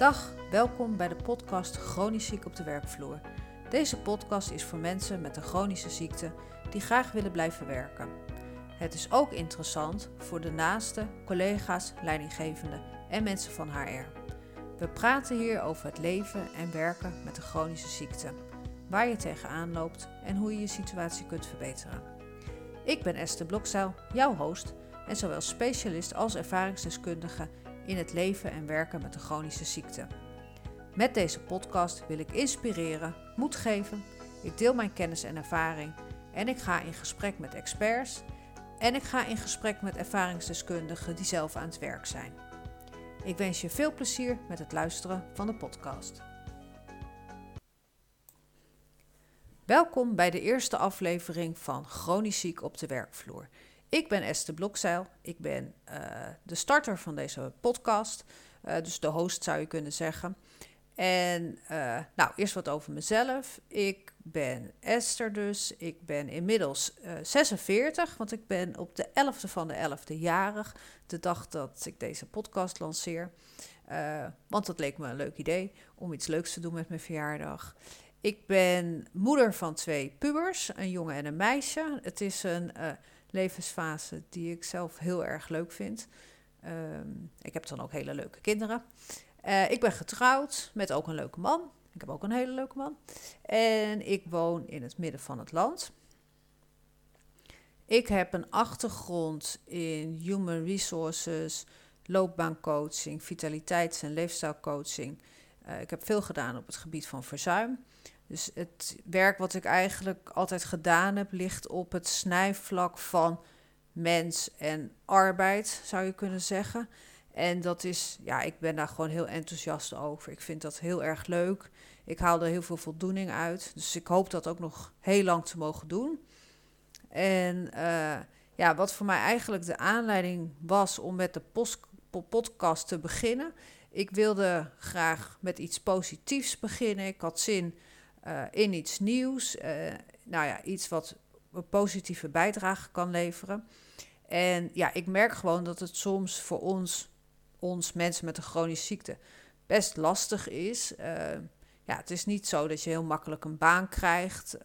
Dag, welkom bij de podcast Chronisch ziek op de werkvloer. Deze podcast is voor mensen met een chronische ziekte die graag willen blijven werken. Het is ook interessant voor de naaste, collega's, leidinggevenden en mensen van HR. We praten hier over het leven en werken met een chronische ziekte, waar je tegenaan loopt en hoe je je situatie kunt verbeteren. Ik ben Esther Blokzeil, jouw host en zowel specialist als ervaringsdeskundige in het leven en werken met een chronische ziekte. Met deze podcast wil ik inspireren, moed geven, ik deel mijn kennis en ervaring en ik ga in gesprek met experts en ik ga in gesprek met ervaringsdeskundigen die zelf aan het werk zijn. Ik wens je veel plezier met het luisteren van de podcast. Welkom bij de eerste aflevering van Chronisch ziek op de werkvloer. Ik ben Esther Blokzeil. Ik ben uh, de starter van deze podcast. Uh, dus de host zou je kunnen zeggen. En uh, nou, eerst wat over mezelf. Ik ben Esther dus. Ik ben inmiddels 46, want ik ben op de 11e van de 11e jarig. De dag dat ik deze podcast lanceer. want dat leek me een leuk idee om iets leuks te doen met mijn verjaardag. Ik ben moeder van twee pubers, een jongen en een meisje. Het is een levensfase die ik zelf heel erg leuk vind. Um, ik heb dan ook hele leuke kinderen. Uh, ik ben getrouwd met ook een leuke man. Ik heb ook een hele leuke man. En ik woon in het midden van het land. Ik heb een achtergrond in human resources, loopbaancoaching, vitaliteits- en leefstijlcoaching. Uh, ik heb veel gedaan op het gebied van verzuim. Dus het werk wat ik eigenlijk altijd gedaan heb, ligt op het snijvlak van mens en arbeid, zou je kunnen zeggen. En dat is, ja, ik ben daar gewoon heel enthousiast over. Ik vind dat heel erg leuk. Ik haal er heel veel voldoening uit. Dus ik hoop dat ook nog heel lang te mogen doen. En uh, ja, wat voor mij eigenlijk de aanleiding was om met de podcast te beginnen. Ik wilde graag met iets positiefs beginnen. Ik had zin uh, in iets nieuws. Uh, nou ja, iets wat een positieve bijdrage kan leveren. En ja, ik merk gewoon dat het soms voor ons, ons mensen met een chronische ziekte, best lastig is. Uh, ja, het is niet zo dat je heel makkelijk een baan krijgt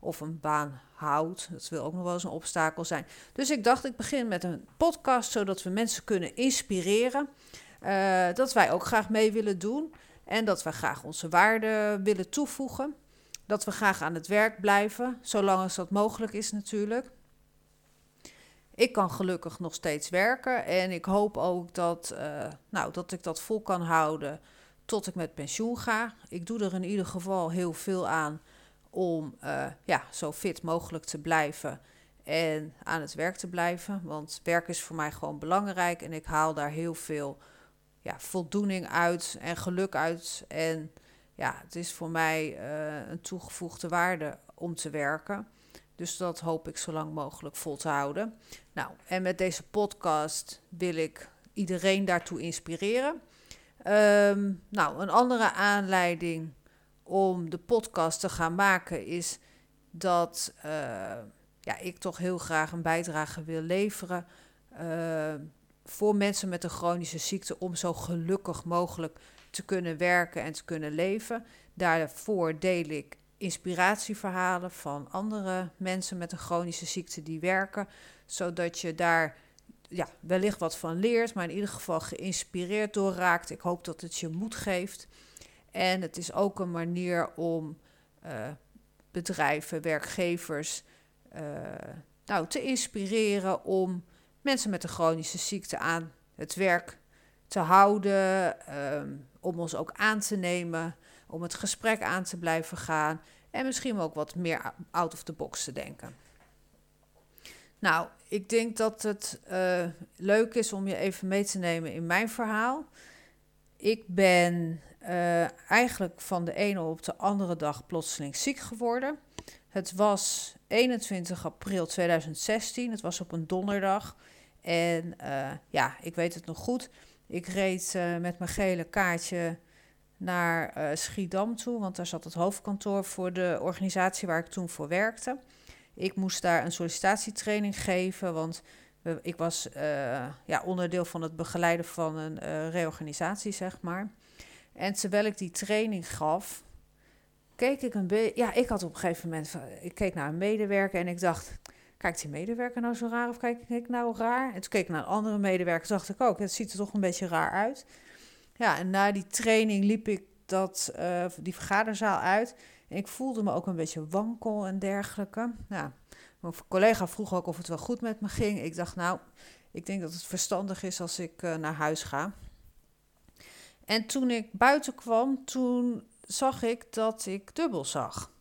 of een baan houdt. Dat wil ook nog wel eens een obstakel zijn. Dus ik dacht, ik begin met een podcast zodat we mensen kunnen inspireren. dat wij ook graag mee willen doen. En dat we graag onze waarde willen toevoegen. Dat we graag aan het werk blijven, zolang als dat mogelijk is natuurlijk. Ik kan gelukkig nog steeds werken en ik hoop ook dat, uh, nou, dat ik dat vol kan houden tot ik met pensioen ga. Ik doe er in ieder geval heel veel aan om uh, ja, zo fit mogelijk te blijven en aan het werk te blijven. Want werk is voor mij gewoon belangrijk en ik haal daar heel veel ja, voldoening uit en geluk uit. En ja, het is voor mij uh, een toegevoegde waarde om te werken. Dus dat hoop ik zo lang mogelijk vol te houden. Nou, en met deze podcast wil ik iedereen daartoe inspireren. Um, nou, een andere aanleiding om de podcast te gaan maken is dat uh, ja, ik toch heel graag een bijdrage wil leveren. Uh, voor mensen met een chronische ziekte om zo gelukkig mogelijk te kunnen werken en te kunnen leven. Daarvoor deel ik inspiratieverhalen van andere mensen met een chronische ziekte die werken, zodat je daar ja, wellicht wat van leert, maar in ieder geval geïnspireerd door raakt. Ik hoop dat het je moed geeft. En het is ook een manier om uh, bedrijven, werkgevers uh, nou, te inspireren om mensen met een chronische ziekte aan het werk te houden, um, om ons ook aan te nemen, om het gesprek aan te blijven gaan en misschien ook wat meer out of the box te denken. Nou, ik denk dat het uh, leuk is om je even mee te nemen in mijn verhaal. Ik ben uh, eigenlijk van de ene op de andere dag plotseling ziek geworden. Het was 21 april 2016, het was op een donderdag. En uh, ja, ik weet het nog goed. Ik reed uh, met mijn gele kaartje naar uh, Schiedam toe, want daar zat het hoofdkantoor voor de organisatie waar ik toen voor werkte. Ik moest daar een sollicitatietraining geven, want ik was ja, onderdeel van het begeleiden van een reorganisatie, zeg maar. En terwijl ik die training gaf, keek ik een beetje. Ja, ik had op een gegeven moment. Ik keek naar een medewerker en ik dacht. Kijkt die medewerker nou zo raar of kijk ik nou raar? En toen keek ik naar andere medewerker, dacht ik ook, het ziet er toch een beetje raar uit. Ja, en na die training liep ik dat, uh, die vergaderzaal uit. En ik voelde me ook een beetje wankel en dergelijke. Ja, mijn collega vroeg ook of het wel goed met me ging. Ik dacht, nou, ik denk dat het verstandig is als ik uh, naar huis ga. En toen ik buiten kwam, toen zag ik dat ik dubbel zag.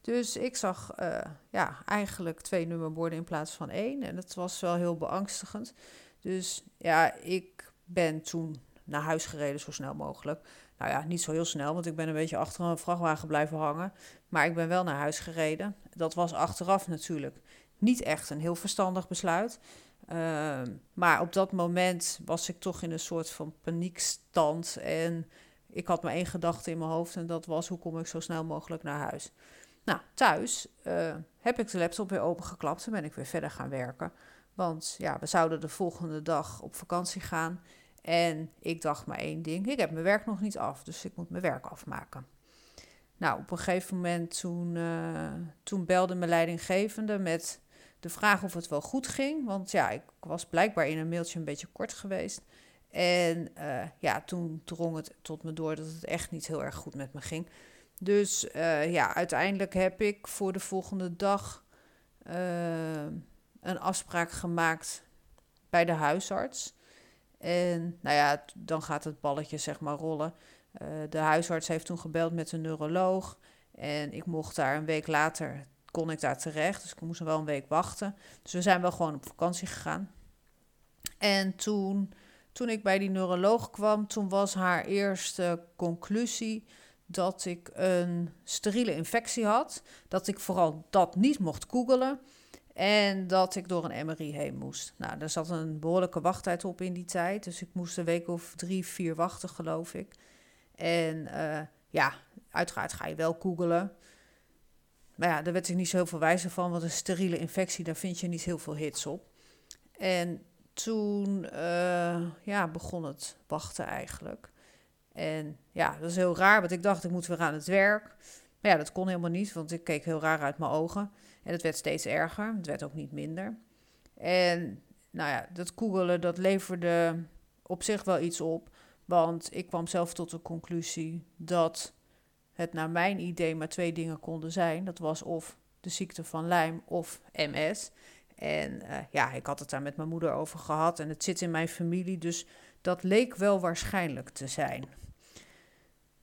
Dus ik zag uh, ja, eigenlijk twee nummerborden in plaats van één. En dat was wel heel beangstigend. Dus ja, ik ben toen naar huis gereden zo snel mogelijk. Nou ja, niet zo heel snel, want ik ben een beetje achter een vrachtwagen blijven hangen. Maar ik ben wel naar huis gereden. Dat was achteraf natuurlijk niet echt een heel verstandig besluit. Uh, maar op dat moment was ik toch in een soort van paniekstand. En ik had maar één gedachte in mijn hoofd en dat was hoe kom ik zo snel mogelijk naar huis. Nou, thuis uh, heb ik de laptop weer opengeklapt en ben ik weer verder gaan werken. Want ja, we zouden de volgende dag op vakantie gaan. En ik dacht maar één ding: ik heb mijn werk nog niet af, dus ik moet mijn werk afmaken. Nou, op een gegeven moment toen, uh, toen belde mijn leidinggevende met de vraag of het wel goed ging. Want ja, ik was blijkbaar in een mailtje een beetje kort geweest. En uh, ja, toen drong het tot me door dat het echt niet heel erg goed met me ging. Dus uh, ja, uiteindelijk heb ik voor de volgende dag uh, een afspraak gemaakt bij de huisarts. En nou ja, dan gaat het balletje zeg maar rollen. de huisarts heeft toen gebeld met een neuroloog. En ik mocht daar een week later kon ik daar terecht. Dus ik moest wel een week wachten. Dus we zijn wel gewoon op vakantie gegaan. En toen, toen ik bij die neuroloog kwam, toen was haar eerste conclusie dat ik een steriele infectie had. Dat ik vooral dat niet mocht googelen. En dat ik door een MRI heen moest. Nou, daar zat een behoorlijke wachttijd op in die tijd. Dus ik moest een week of drie, vier wachten, geloof ik. En uh, ja, uiteraard ga je wel googelen. Maar ja, daar werd ik niet zo heel veel wijzer van, want een steriele infectie, daar vind je niet heel veel hits op. En toen uh, ja, begon het wachten eigenlijk. En ja, dat is heel raar, want ik dacht ik moet weer aan het werk. Maar ja, dat kon helemaal niet, want ik keek heel raar uit mijn ogen. En het werd steeds erger, het werd ook niet minder. En nou ja, dat googelen, dat leverde op zich wel iets op. Want ik kwam zelf tot de conclusie dat het naar mijn idee maar twee dingen konden zijn. Dat was of de ziekte van Lyme of MS. En uh, ja, ik had het daar met mijn moeder over gehad en het zit in mijn familie, dus dat leek wel waarschijnlijk te zijn.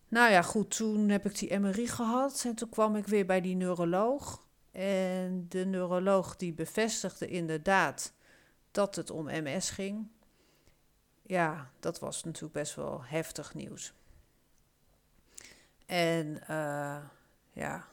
Nou ja, goed, toen heb ik die MRI gehad en toen kwam ik weer bij die neuroloog. En de neuroloog die bevestigde inderdaad dat het om MS ging. Ja, dat was natuurlijk best wel heftig nieuws. En uh, ja.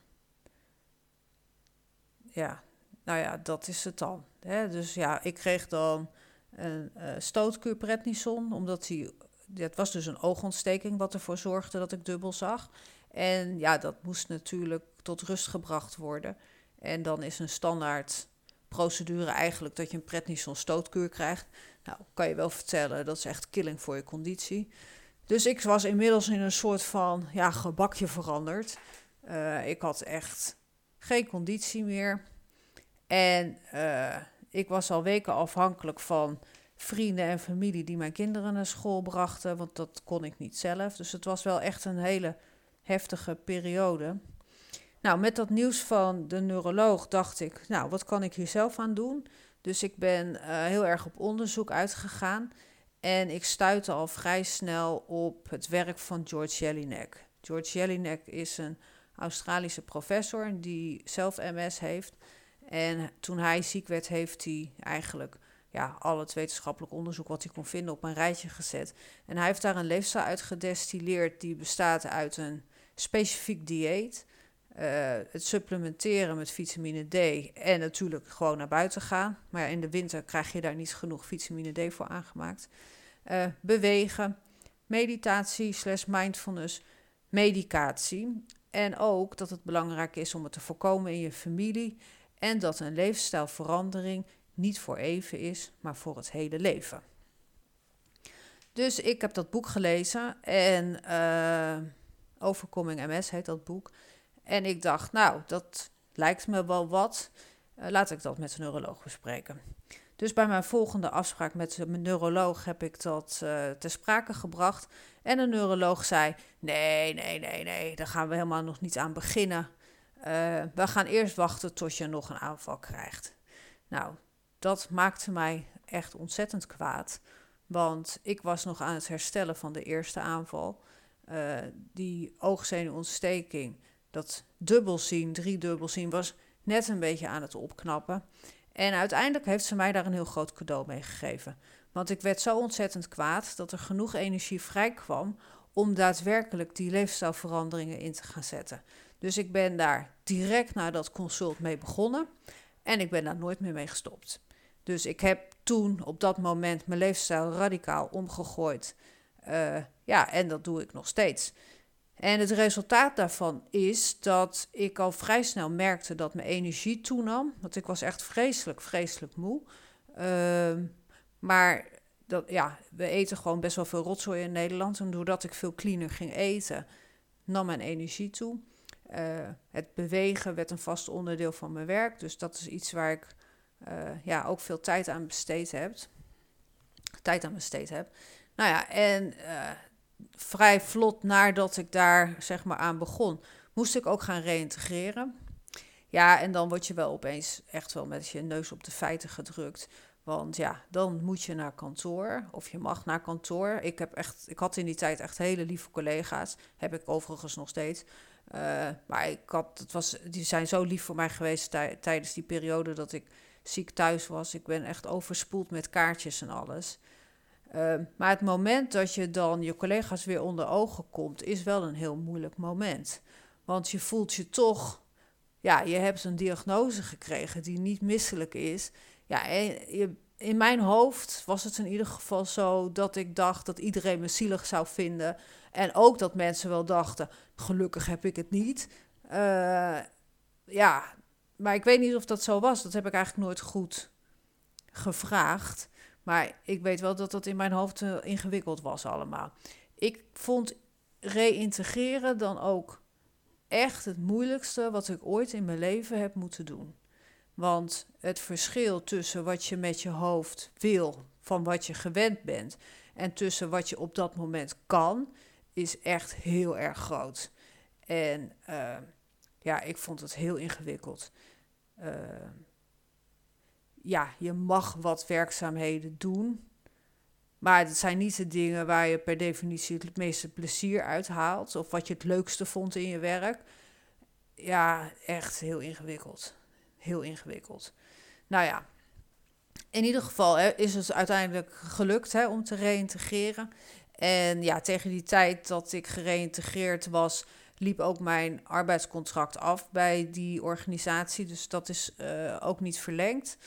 Ja, nou ja, dat is het dan. Hè? Dus ja, ik kreeg dan een uh, stootkuur prednison, omdat hij... Het was dus een oogontsteking wat ervoor zorgde dat ik dubbel zag. En ja, dat moest natuurlijk tot rust gebracht worden. En dan is een standaard procedure eigenlijk dat je een prednison stootkuur krijgt. Nou, kan je wel vertellen, dat is echt killing voor je conditie. Dus ik was inmiddels in een soort van ja, gebakje veranderd. Uh, ik had echt geen conditie meer. En uh, ik was al weken afhankelijk van vrienden en familie die mijn kinderen naar school brachten, want dat kon ik niet zelf. Dus het was wel echt een hele heftige periode. Nou, met dat nieuws van de neuroloog dacht ik, nou, wat kan ik hier zelf aan doen? Dus ik ben uh, heel erg op onderzoek uitgegaan. En ik stuitte al vrij snel op het werk van George Jelinek. George Jelinek is een Australische professor die zelf MS heeft. En toen hij ziek werd, heeft hij eigenlijk ja, al het wetenschappelijk onderzoek wat hij kon vinden op een rijtje gezet. En hij heeft daar een leefstijl uit gedestilleerd die bestaat uit een specifiek dieet. Uh, het supplementeren met vitamine D en natuurlijk gewoon naar buiten gaan. Maar ja, in de winter krijg je daar niet genoeg vitamine D voor aangemaakt. Uh, bewegen, meditatie slash mindfulness, medicatie. En ook dat het belangrijk is om het te voorkomen in je familie. En dat een leefstijlverandering niet voor even is, maar voor het hele leven. Dus ik heb dat boek gelezen en uh, Overcoming MS heet dat boek. En ik dacht, nou, dat lijkt me wel wat. Uh, laat ik dat met de neuroloog bespreken. Dus bij mijn volgende afspraak met mijn neuroloog heb ik dat uh, ter sprake gebracht. En de neuroloog zei: Nee, nee, nee, nee, daar gaan we helemaal nog niet aan beginnen. Uh, we gaan eerst wachten tot je nog een aanval krijgt. Nou, dat maakte mij echt ontzettend kwaad. Want ik was nog aan het herstellen van de eerste aanval. Uh, die oogzenuwontsteking, dat dubbelzien, driedubbelzien, was net een beetje aan het opknappen. En uiteindelijk heeft ze mij daar een heel groot cadeau mee gegeven. Want ik werd zo ontzettend kwaad dat er genoeg energie vrijkwam om daadwerkelijk die leefstijlveranderingen in te gaan zetten. Dus ik ben daar direct na dat consult mee begonnen en ik ben daar nooit meer mee gestopt. Dus ik heb toen op dat moment mijn leefstijl radicaal omgegooid. Uh, ja, en dat doe ik nog steeds. En het resultaat daarvan is dat ik al vrij snel merkte dat mijn energie toenam. Want ik was echt vreselijk, vreselijk moe. Uh, maar dat, ja, we eten gewoon best wel veel rotzooi in Nederland. En doordat ik veel cleaner ging eten, nam mijn energie toe. Uh, het bewegen werd een vast onderdeel van mijn werk. Dus dat is iets waar ik uh, ja, ook veel tijd aan besteed heb. Tijd aan besteed heb. Nou ja, en uh, vrij vlot nadat ik daar zeg maar aan begon, moest ik ook gaan reïntegreren. Ja, en dan word je wel opeens echt wel met je neus op de feiten gedrukt. Want ja, dan moet je naar kantoor of je mag naar kantoor. Ik, heb echt, ik had in die tijd echt hele lieve collega's. Heb ik overigens nog steeds. Uh, maar ik had, het was, die zijn zo lief voor mij geweest tijdens die periode dat ik ziek thuis was. Ik ben echt overspoeld met kaartjes en alles. Uh, maar het moment dat je dan je collega's weer onder ogen komt, is wel een heel moeilijk moment. Want je voelt je toch, ja, je hebt een diagnose gekregen die niet misselijk is. Ja, en in mijn hoofd was het in ieder geval zo dat ik dacht dat iedereen me zielig zou vinden. En ook dat mensen wel dachten: gelukkig heb ik het niet. Uh, ja, maar ik weet niet of dat zo was. Dat heb ik eigenlijk nooit goed gevraagd. Maar ik weet wel dat dat in mijn hoofd uh, ingewikkeld was allemaal. Ik vond reïntegreren dan ook echt het moeilijkste wat ik ooit in mijn leven heb moeten doen. Want het verschil tussen wat je met je hoofd wil, van wat je gewend bent, en tussen wat je op dat moment kan, is echt heel erg groot. En uh, ja, ik vond het heel ingewikkeld. Uh, ja, je mag wat werkzaamheden doen. Maar het zijn niet de dingen waar je per definitie het meeste plezier uit haalt. Of wat je het leukste vond in je werk. Ja, echt heel ingewikkeld. Heel ingewikkeld. Nou ja, in ieder geval hè, is het uiteindelijk gelukt hè, om te reïntegreren. En ja, tegen die tijd dat ik gereïntegreerd was, liep ook mijn arbeidscontract af bij die organisatie. Dus dat is uh, ook niet verlengd.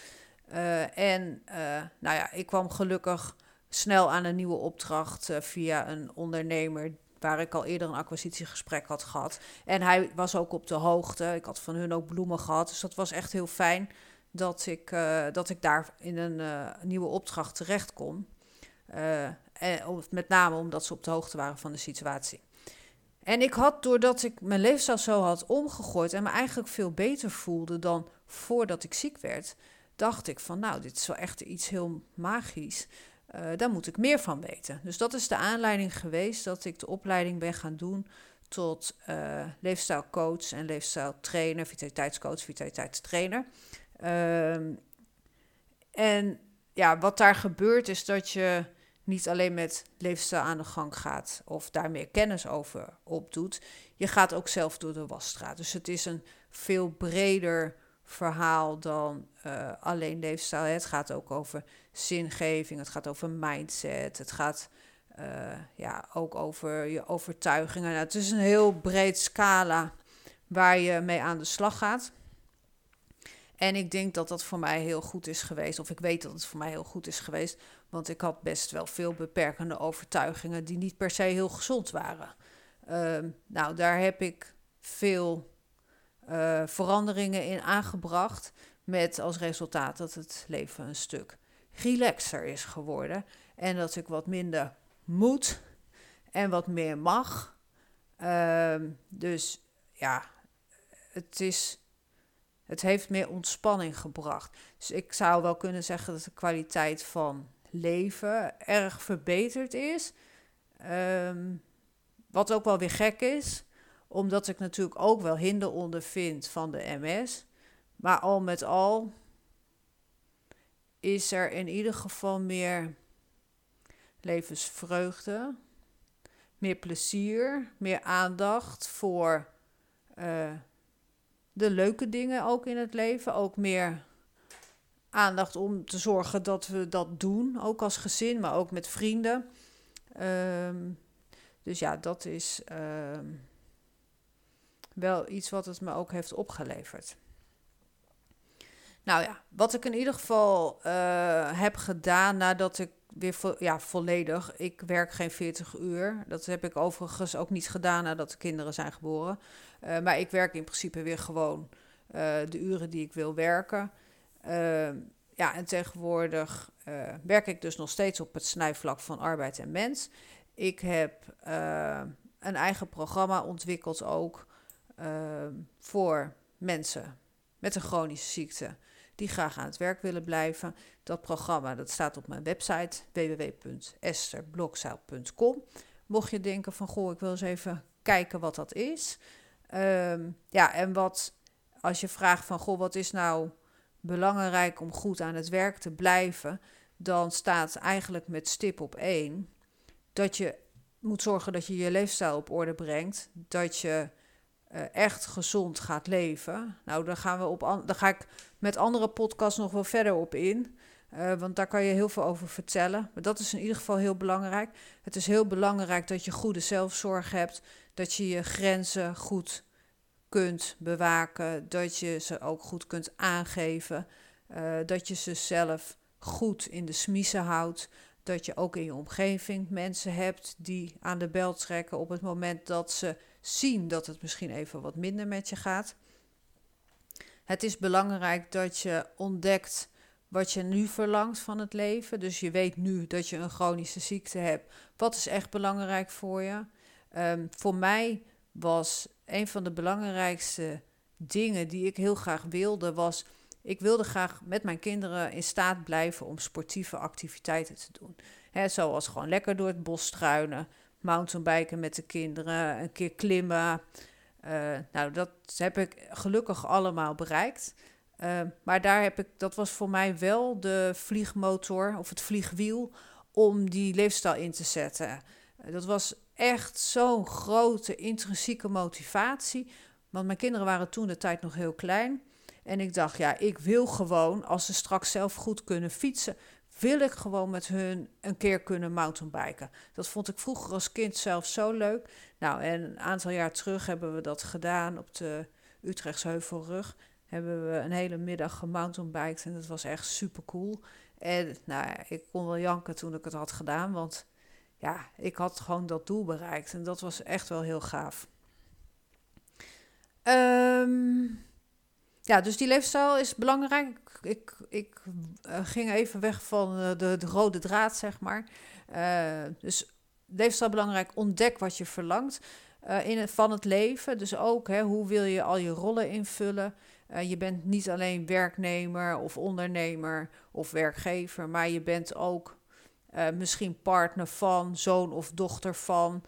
Uh, en uh, nou ja, ik kwam gelukkig snel aan een nieuwe opdracht via een ondernemer waar ik al eerder een acquisitiegesprek had gehad. En hij was ook op de hoogte. Ik had van hun ook bloemen gehad. Dus dat was echt heel fijn dat ik, dat ik daar in een nieuwe opdracht terecht kon. en, met name omdat ze op de hoogte waren van de situatie. En ik had, doordat ik mijn leefstijl zo had omgegooid en me eigenlijk veel beter voelde dan voordat ik ziek werd, dacht ik van nou, dit is wel echt iets heel magisch. Uh, daar moet ik meer van weten. Dus dat is de aanleiding geweest dat ik de opleiding ben gaan doen tot uh, leefstijlcoach en leefstijltrainer, vitaliteitscoach, vitaliteitstrainer. Uh, en ja, wat daar gebeurt is dat je niet alleen met leefstijl aan de gang gaat of daar meer kennis over opdoet. Je gaat ook zelf door de wasstraat. Dus het is een veel breder verhaal dan uh, alleen leefstijl. Het gaat ook over zingeving, het gaat over mindset, het gaat uh, ja, ook over je overtuigingen. Nou, het is een heel breed scala waar je mee aan de slag gaat. En ik denk dat dat voor mij heel goed is geweest, of ik weet dat het voor mij heel goed is geweest, want ik had best wel veel beperkende overtuigingen die niet per se heel gezond waren. Uh, nou, daar heb ik veel uh, veranderingen in aangebracht, met als resultaat dat het leven een stuk relaxer is geworden en dat ik wat minder moet en wat meer mag. Ehm, dus ja, het, is, het heeft meer ontspanning gebracht. Dus ik zou wel kunnen zeggen dat de kwaliteit van leven erg verbeterd is. Ehm, wat ook wel weer gek is, omdat ik natuurlijk ook wel hinder ondervind van de MS. Maar al met al is er in ieder geval meer levensvreugde, meer plezier, meer aandacht voor uh, de leuke dingen ook in het leven. Ook meer aandacht om te zorgen dat we dat doen, ook als gezin, maar ook met vrienden. Um, dus ja, dat is uh, wel iets wat het me ook heeft opgeleverd. Nou ja, wat ik in ieder geval uh, heb gedaan nadat ik weer vo ja, volledig. Ik werk geen 40 uur. Dat heb ik overigens ook niet gedaan nadat de kinderen zijn geboren. Uh, maar ik werk in principe weer gewoon uh, de uren die ik wil werken. Ehm, ja, en tegenwoordig werk ik dus nog steeds op het snijvlak van arbeid en mens. Ik heb een eigen programma ontwikkeld ook ehm, voor mensen met een chronische ziekte die graag aan het werk willen blijven. Dat programma dat staat op mijn website www.esterblokzaal.com. Mocht je denken van goh, ik wil eens even kijken wat dat is. Um, ja, en wat als je vraagt van goh, wat is nou belangrijk om goed aan het werk te blijven, dan staat eigenlijk met stip op één dat je moet zorgen dat je je leefstijl op orde brengt, dat je uh, echt gezond gaat leven. Nou, daar, gaan we op ga ik met andere podcasts nog wel verder op in. Uh, want daar kan je heel veel over vertellen. Maar dat is in ieder geval heel belangrijk. Het is heel belangrijk dat je goede zelfzorg hebt. Dat je je grenzen goed kunt bewaken. Dat je ze ook goed kunt aangeven. Uh, dat je ze zelf goed in de smiezen houdt. Dat je ook in je omgeving mensen hebt die aan de bel trekken op het moment dat ze zien dat het misschien even wat minder met je gaat. Het is belangrijk dat je ontdekt wat je nu verlangt van het leven. Dus je weet nu dat je een chronische ziekte hebt. Wat is echt belangrijk voor je? Um, voor mij was een van de belangrijkste dingen die ik heel graag wilde, was ik wilde graag met mijn kinderen in staat blijven om sportieve activiteiten te doen. He, zoals gewoon lekker door het bos struinen, mountainbiken met de kinderen, een keer klimmen. Uh, nou, dat heb ik gelukkig allemaal bereikt. Uh, maar daar heb ik, dat was voor mij wel de vliegmotor of het vliegwiel om die leefstijl in te zetten. Uh, dat was echt zo'n grote intrinsieke motivatie. Want mijn kinderen waren toen de tijd nog heel klein. En ik dacht, ja, ik wil gewoon, als ze straks zelf goed kunnen fietsen, wil ik gewoon met hun een keer kunnen mountainbiken. Dat vond ik vroeger als kind zelf zo leuk. Nou, en een aantal jaar terug hebben we dat gedaan op de Utrechtse Heuvelrug. Hebben we een hele middag gemountainbiked en dat was echt super cool. En nou, ik kon wel janken toen ik het had gedaan, want ja, ik had gewoon dat doel bereikt. En dat was echt wel heel gaaf. Um, ja, dus die leefstijl is belangrijk. Ik, ik uh, ging even weg van uh, de, de, rode draad, zeg maar. Uh, dus leefstijl belangrijk. Ontdek wat je verlangt in het, van het leven. Dus ook hè, hoe wil je al je rollen invullen. je bent niet alleen werknemer of ondernemer of werkgever, maar je bent ook misschien partner van, zoon of dochter van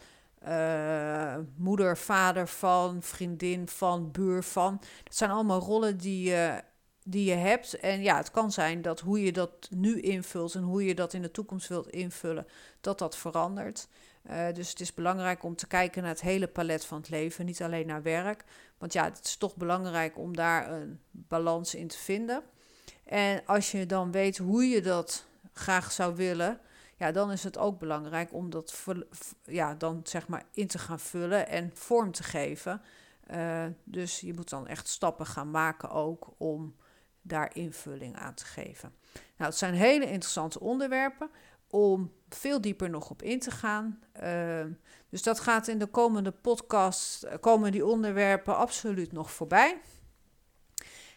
moeder, vader van, vriendin van, buur van. Dat zijn allemaal rollen die je, die je hebt. En ja, het kan zijn dat hoe je dat nu invult en hoe je dat in de toekomst wilt invullen, dat dat verandert. Uh, dus het is belangrijk om te kijken naar het hele palet van het leven, niet alleen naar werk. Want ja, het is toch belangrijk om daar een balans in te vinden. En als je dan weet hoe je dat graag zou willen, ja, dan is het ook belangrijk om dat ja, dan zeg maar in te gaan vullen en vorm te geven. Uh, dus je moet dan echt stappen gaan maken ook om daar invulling aan te geven. Nou, het zijn hele interessante onderwerpen om veel dieper nog op in te gaan. Uh, dus dat gaat in de komende podcast, eh, komen die onderwerpen absoluut nog voorbij.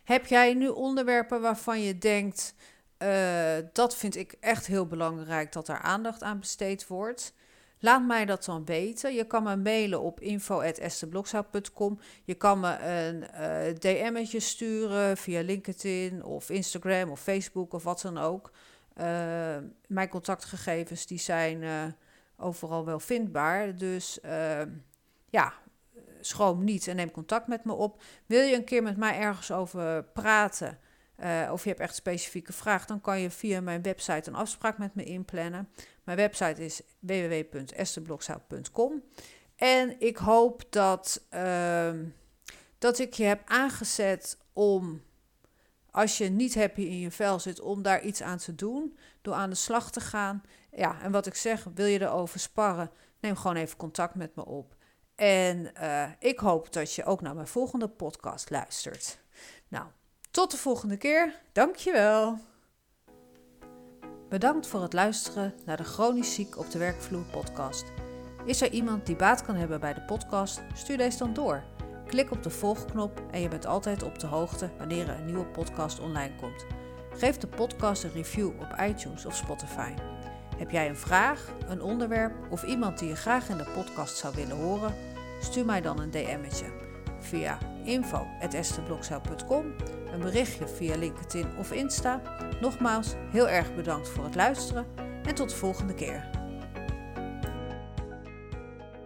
Heb jij nu onderwerpen waarvan je denkt, uh, dat vind ik echt heel belangrijk dat er aandacht aan besteed wordt. Laat mij dat dan weten. Je kan me mailen op info.esteblokzout.com. Je kan me een uh, DM'tje sturen via LinkedIn of Instagram of Facebook of wat dan ook. Uh, mijn contactgegevens die zijn uh, overal wel vindbaar. Dus ja, schroom niet en neem contact met me op. Wil je een keer met mij ergens over praten? Of je hebt echt specifieke vraag, dan kan je via mijn website een afspraak met me inplannen. Mijn website is www.esterblokzout.com. En ik hoop dat, uh, dat ik je heb aangezet om, als je niet happy in je vel zit, om daar iets aan te doen. Door aan de slag te gaan. Ja, en wat ik zeg, wil je erover sparren, neem gewoon even contact met me op. En uh, ik hoop dat je ook naar mijn volgende podcast luistert. Nou, tot de volgende keer. Dankjewel. Bedankt voor het luisteren naar de Chronisch Ziek op de Werkvloer podcast. Is er iemand die baat kan hebben bij de podcast? Stuur deze dan door. Klik op de volgknop en je bent altijd op de hoogte wanneer er een nieuwe podcast online komt. Geef de podcast een review op iTunes of Spotify. Heb jij een vraag, een onderwerp of iemand die je graag in de podcast zou willen horen? Stuur mij dan een DM'tje via info.esteblokzaal.com, een berichtje via LinkedIn of Insta. Nogmaals, heel erg bedankt voor het luisteren en tot de volgende keer.